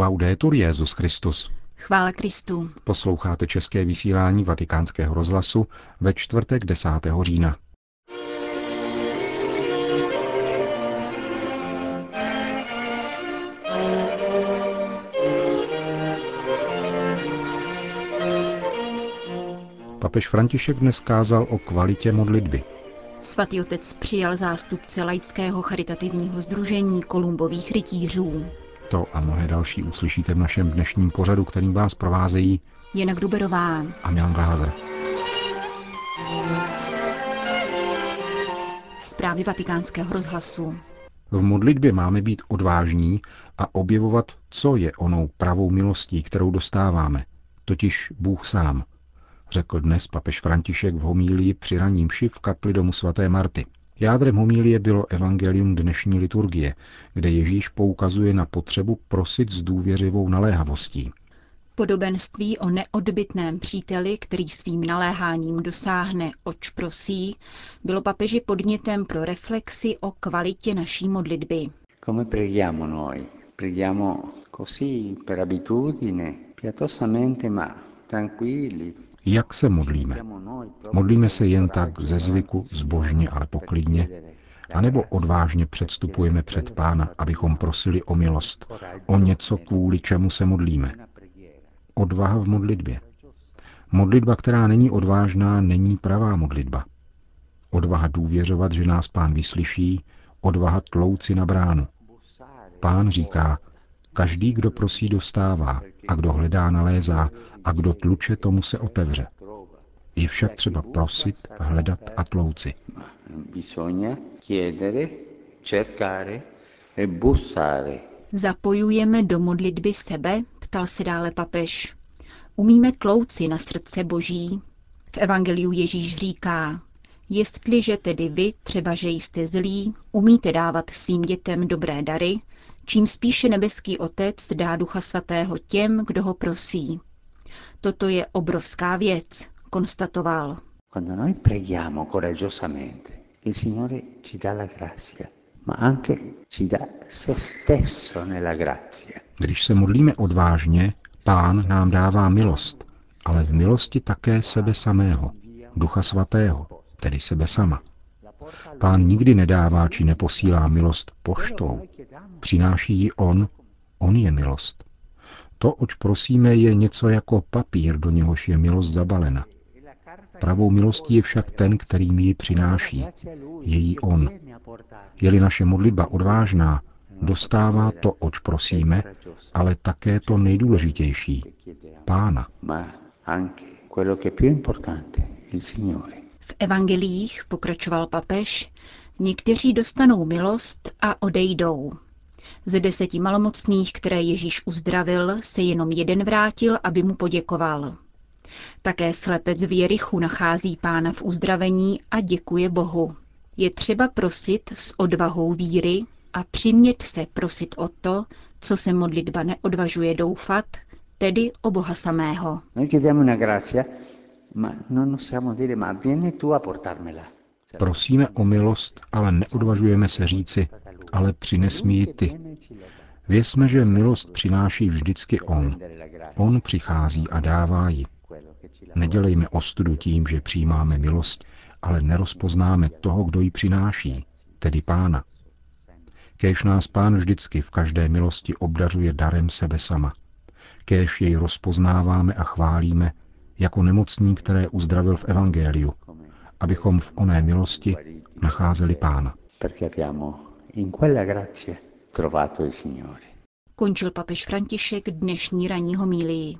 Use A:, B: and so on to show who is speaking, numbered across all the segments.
A: Laudetur Jezus Christus.
B: Chvála Kristu.
A: Posloucháte české vysílání Vatikánského rozhlasu ve čtvrtek 10. října. Papež František dnes kázal o kvalitě modlitby.
B: Svatý otec přijal zástupce laického charitativního združení Kolumbových rytířů.
A: To a mnohé další uslyšíte v našem dnešním pořadu, kterým vás provázejí
B: Jena Gruberová
A: a Milan Glázer.
B: Zprávy vatikánského rozhlasu.
A: V modlitbě máme být odvážní a objevovat, co je onou pravou milostí, kterou dostáváme, totiž Bůh sám, řekl dnes papež František v homílii při raním v kapli domu svaté Marty. Jádrem homílie bylo evangelium dnešní liturgie, kde Ježíš poukazuje na potřebu prosit s důvěřivou naléhavostí.
B: Podobenství o neodbitném příteli, který svým naléháním dosáhne, oč prosí, bylo papeži podnětem pro reflexi o kvalitě naší modlitby.
C: Come preghiamo noi? Preghiamo così per abitudine, pietosamente ma tranquilli,
A: jak se modlíme? Modlíme se jen tak ze zvyku, zbožně, ale poklidně, anebo odvážně předstupujeme před Pána, abychom prosili o milost, o něco, kvůli čemu se modlíme. Odvaha v modlitbě. Modlitba, která není odvážná, není pravá modlitba. Odvaha důvěřovat, že nás Pán vyslyší, odvaha tlouci na bránu. Pán říká, každý, kdo prosí, dostává, a kdo hledá, nalézá, a kdo tluče, tomu se otevře. Je však třeba prosit, hledat a tlouci.
C: E
B: Zapojujeme do modlitby sebe, ptal se dále papež. Umíme tlouci na srdce Boží? V Evangeliu Ježíš říká, jestliže tedy vy, třeba že jste zlí, umíte dávat svým dětem dobré dary, čím spíše nebeský Otec dá Ducha Svatého těm, kdo ho prosí. Toto je obrovská věc, konstatoval.
C: Quando noi preghiamo coraggiosamente, il Signore ci dà la grazia, ma anche ci dà se stesso nella grazia.
A: Když se modlíme odvážně, Pán nám dává milost, ale v milosti také sebe samého, Ducha Svatého, tedy sebe sama. Pán nikdy nedává či neposílá milost poštou. Přináší ji On, On je milost. To, oč prosíme, je něco jako papír, do něhož je milost zabalena. Pravou milostí je však ten, který mi ji přináší. Je jí on. Je-li naše modlitba odvážná, dostává to, oč prosíme, ale také to nejdůležitější. Pána.
B: V evangelích, pokračoval papež, někteří dostanou milost a odejdou. Ze deseti malomocných, které Ježíš uzdravil, se jenom jeden vrátil, aby mu poděkoval. Také slepec v Jerichu nachází pána v uzdravení a děkuje Bohu. Je třeba prosit s odvahou víry a přimět se prosit o to, co se modlitba neodvažuje doufat, tedy o Boha samého.
A: Prosíme o milost, ale neodvažujeme se říci, ale přines mi ji ty. Věsme, že milost přináší vždycky On. On přichází a dává ji. Nedělejme ostudu tím, že přijímáme milost, ale nerozpoznáme toho, kdo ji přináší, tedy Pána. Kéž nás Pán vždycky v každé milosti obdařuje darem sebe sama. Kéž jej rozpoznáváme a chválíme jako nemocní, které uzdravil v Evangeliu, abychom v oné milosti nacházeli Pána
C: in quella grazia trovato il Signore.
B: Končil papež František dnešní ranní homílii.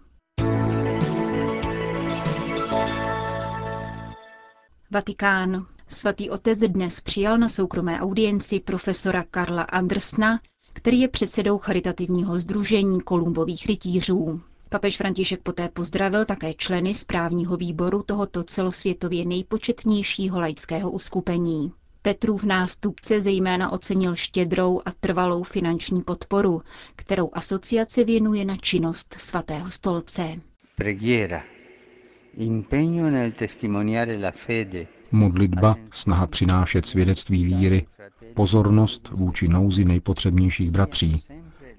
B: Vatikán. Svatý otec dnes přijal na soukromé audienci profesora Karla Andersna, který je předsedou charitativního združení Kolumbových rytířů. Papež František poté pozdravil také členy správního výboru tohoto celosvětově nejpočetnějšího laického uskupení. Petrův nástupce zejména ocenil štědrou a trvalou finanční podporu, kterou asociace věnuje na činnost svatého stolce.
A: Modlitba, snaha přinášet svědectví víry, pozornost vůči nouzi nejpotřebnějších bratří.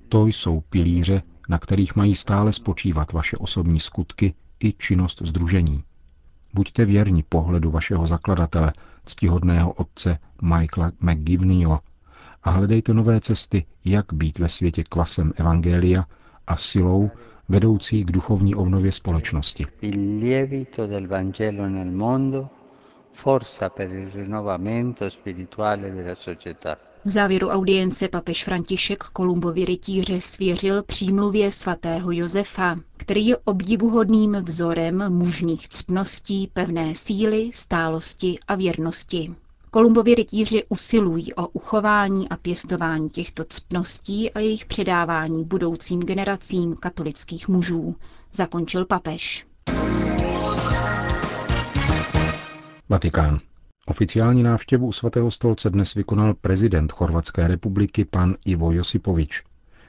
A: To jsou pilíře, na kterých mají stále spočívat vaše osobní skutky i činnost združení. Buďte věrni pohledu vašeho zakladatele, ctihodného otce Michaela McGivneyho a hledejte nové cesty, jak být ve světě kvasem Evangelia a silou vedoucí k duchovní obnově společnosti.
B: V závěru audience papež František Kolumbovi rytíře svěřil přímluvě svatého Josefa, který je obdivuhodným vzorem mužných ctností, pevné síly, stálosti a věrnosti. Kolumbovi rytíři usilují o uchování a pěstování těchto ctností a jejich předávání budoucím generacím katolických mužů, zakončil papež.
A: Vatikán. Oficiální návštěvu u svatého stolce dnes vykonal prezident Chorvatské republiky pan Ivo Josipovič.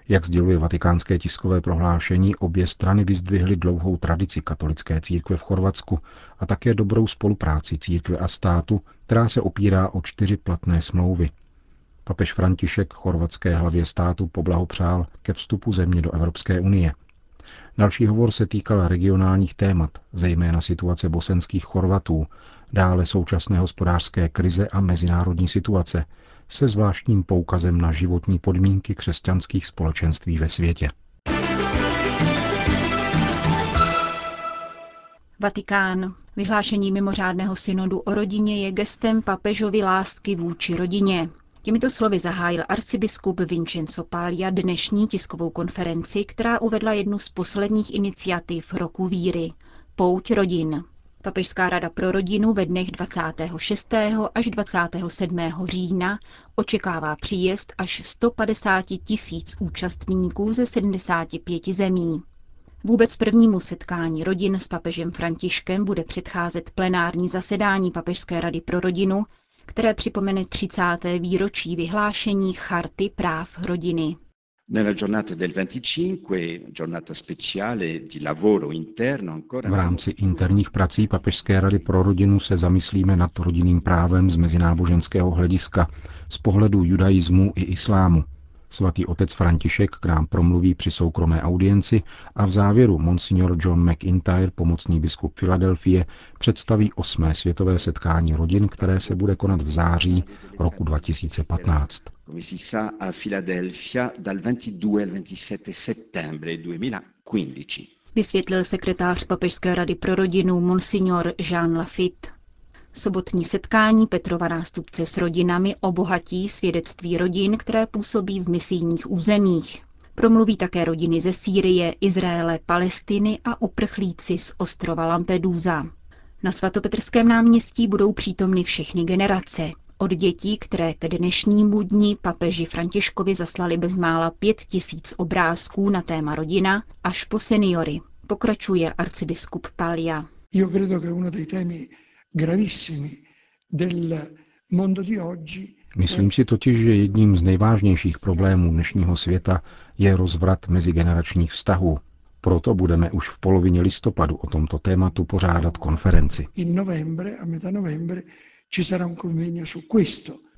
A: Jak sděluje vatikánské tiskové prohlášení, obě strany vyzdvihly dlouhou tradici katolické církve v Chorvatsku a také dobrou spolupráci církve a státu, která se opírá o čtyři platné smlouvy. Papež František chorvatské hlavě státu poblahopřál ke vstupu země do Evropské unie. Další hovor se týkal regionálních témat, zejména situace bosenských Chorvatů, dále současné hospodářské krize a mezinárodní situace, se zvláštním poukazem na životní podmínky křesťanských společenství ve světě.
B: Vatikán. Vyhlášení mimořádného synodu o rodině je gestem papežovy lásky vůči rodině. Těmito slovy zahájil arcibiskup Vincenzo Paglia dnešní tiskovou konferenci, která uvedla jednu z posledních iniciativ roku víry – Pouť rodin. Papežská rada pro rodinu ve dnech 26. až 27. října očekává příjezd až 150 tisíc účastníků ze 75 zemí. Vůbec prvnímu setkání rodin s papežem Františkem bude předcházet plenární zasedání Papežské rady pro rodinu, které připomene 30. výročí vyhlášení Charty práv rodiny.
A: V rámci interních prací Papežské rady pro rodinu se zamyslíme nad rodinným právem z mezináboženského hlediska, z pohledu judaismu i islámu. Svatý otec František k nám promluví při soukromé audienci a v závěru monsignor John McIntyre, pomocný biskup Filadelfie, představí osmé světové setkání rodin, které se bude konat v září roku 2015.
B: Vysvětlil sekretář Papežské rady pro rodinu monsignor Jean Lafitte. Sobotní setkání Petrova nástupce s rodinami obohatí svědectví rodin, které působí v misijních územích. Promluví také rodiny ze Sýrie, Izraele, Palestiny a uprchlíci z ostrova Lampedusa. Na svatopetrském náměstí budou přítomny všechny generace. Od dětí, které ke dnešnímu dni papeži Františkovi zaslali bezmála pět tisíc obrázků na téma rodina, až po seniory. Pokračuje arcibiskup Palia. Credo che uno dei temi
A: Myslím si totiž, že jedním z nejvážnějších problémů dnešního světa je rozvrat mezigeneračních vztahů. Proto budeme už v polovině listopadu o tomto tématu pořádat konferenci.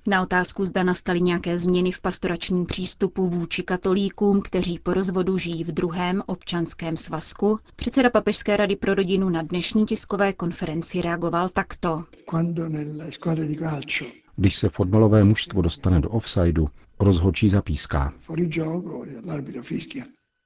B: Na otázku, zda nastaly nějaké změny v pastoračním přístupu vůči katolíkům, kteří po rozvodu žijí v druhém občanském svazku, předseda Papežské rady pro rodinu na dnešní tiskové konferenci reagoval takto.
A: Když se fotbalové mužstvo dostane do offsideu, rozhodčí zapíská.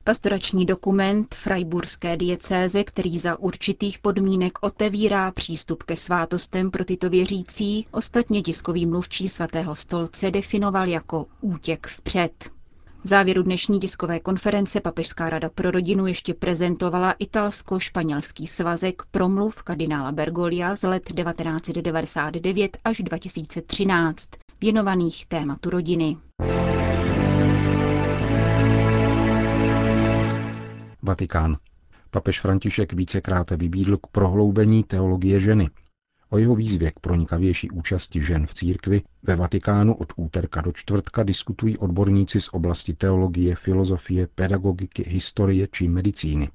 B: Pastorační dokument Freiburské diecéze, který za určitých podmínek otevírá přístup ke svátostem pro tyto věřící, ostatně tiskový mluvčí svatého stolce definoval jako útěk vpřed. V závěru dnešní tiskové konference Papežská rada pro rodinu ještě prezentovala italsko-španělský svazek promluv kardinála Bergolia z let 1999 až 2013, věnovaných tématu rodiny.
A: Vatikán. Papež František vícekrát vybídl k prohloubení teologie ženy. O jeho výzvě k pronikavější účasti žen v církvi ve Vatikánu od úterka do čtvrtka diskutují odborníci z oblasti teologie, filozofie, pedagogiky, historie či medicíny.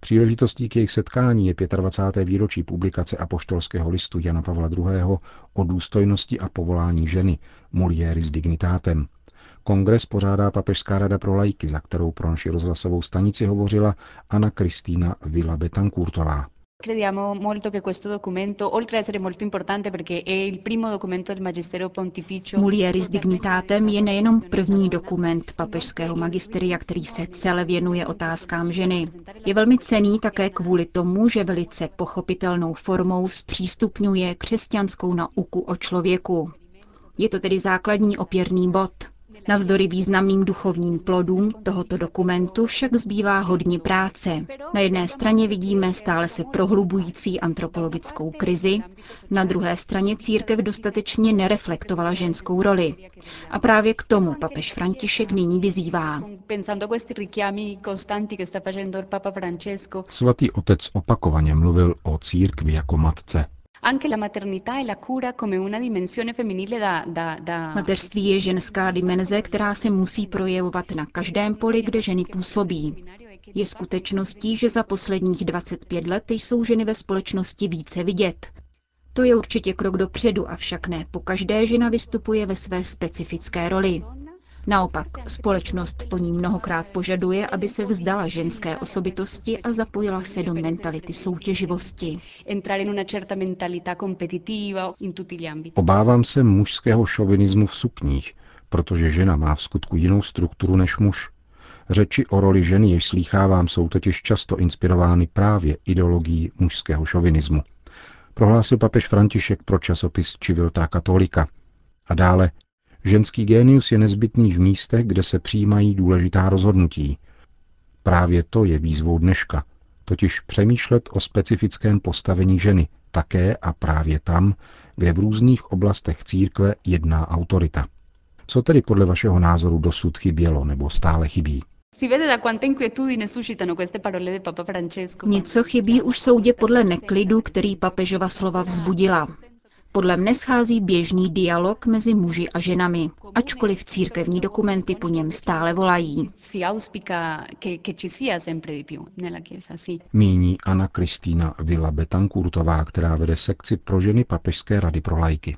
A: Příležitostí k jejich setkání je 25. výročí publikace apoštolského listu Jana Pavla II. o důstojnosti a povolání ženy, Mulieris dignitatem, Kongres pořádá Papežská rada pro lajky, za kterou pro naši rozhlasovou stanici hovořila Anna Kristýna Vila Betancourtová.
D: Crediamo molto che questo documento, oltre ad essere molto importante perché è il primo documento del Magistero Pontificio,
B: Mulieris Dignitatem je nejenom první dokument papežského magisteria, který se celé věnuje otázkám ženy. Je velmi cený také kvůli tomu, že velice pochopitelnou formou zpřístupňuje křesťanskou nauku o člověku. Je to tedy základní opěrný bod – Navzdory významným duchovním plodům tohoto dokumentu však zbývá hodně práce. Na jedné straně vidíme stále se prohlubující antropologickou krizi, na druhé straně církev dostatečně nereflektovala ženskou roli. A právě k tomu papež František nyní vyzývá.
A: Svatý otec opakovaně mluvil o církvi jako matce.
D: E
B: Mateřství je ženská dimenze, která se musí projevovat na každém poli, kde ženy působí. Je skutečností, že za posledních 25 let jsou ženy ve společnosti více vidět. To je určitě krok dopředu, avšak ne po každé žena vystupuje ve své specifické roli. Naopak, společnost po ní mnohokrát požaduje, aby se vzdala ženské osobitosti a zapojila se do mentality soutěživosti.
A: Obávám se mužského šovinismu v sukních, protože žena má v skutku jinou strukturu než muž. Řeči o roli ženy, jež slýchávám, jsou totiž často inspirovány právě ideologií mužského šovinismu. Prohlásil papež František pro časopis Civiltà Katolika. A dále, Ženský génius je nezbytný v místech, kde se přijímají důležitá rozhodnutí. Právě to je výzvou dneška, totiž přemýšlet o specifickém postavení ženy, také a právě tam, kde v různých oblastech církve jedná autorita. Co tedy podle vašeho názoru dosud chybělo nebo stále chybí?
B: Něco chybí už soudě podle neklidu, který papežova slova vzbudila. Podle mne schází běžný dialog mezi muži a ženami, ačkoliv církevní dokumenty po něm stále volají.
A: Míní Anna Kristýna Villa Betancourtová, která vede sekci pro ženy Papežské rady pro lajky.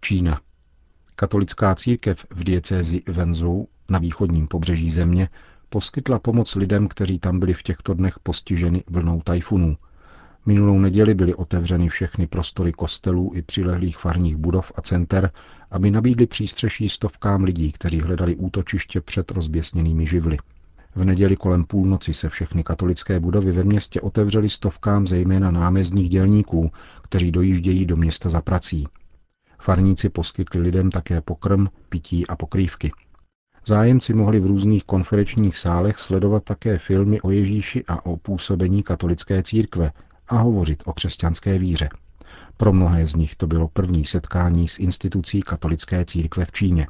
A: Čína. Katolická církev v diecézi Venzhou na východním pobřeží země poskytla pomoc lidem, kteří tam byli v těchto dnech postiženi vlnou tajfunů. Minulou neděli byly otevřeny všechny prostory kostelů i přilehlých farních budov a center, aby nabídli přístřeší stovkám lidí, kteří hledali útočiště před rozběsněnými živly. V neděli kolem půlnoci se všechny katolické budovy ve městě otevřely stovkám zejména námezdních dělníků, kteří dojíždějí do města za prací. Farníci poskytli lidem také pokrm, pití a pokrývky. Zájemci mohli v různých konferenčních sálech sledovat také filmy o Ježíši a o působení katolické církve a hovořit o křesťanské víře. Pro mnohé z nich to bylo první setkání s institucí katolické církve v Číně.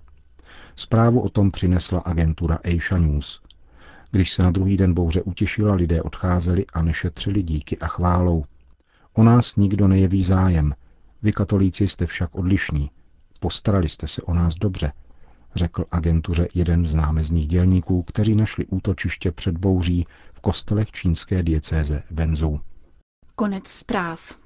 A: Zprávu o tom přinesla agentura Asia News. Když se na druhý den bouře utěšila, lidé odcházeli a nešetřili díky a chválou. O nás nikdo nejeví zájem. Vy katolíci jste však odlišní. Postarali jste se o nás dobře, řekl agentuře jeden z námezních dělníků, kteří našli útočiště před bouří v kostelech čínské diecéze Venzu.
B: Konec zpráv.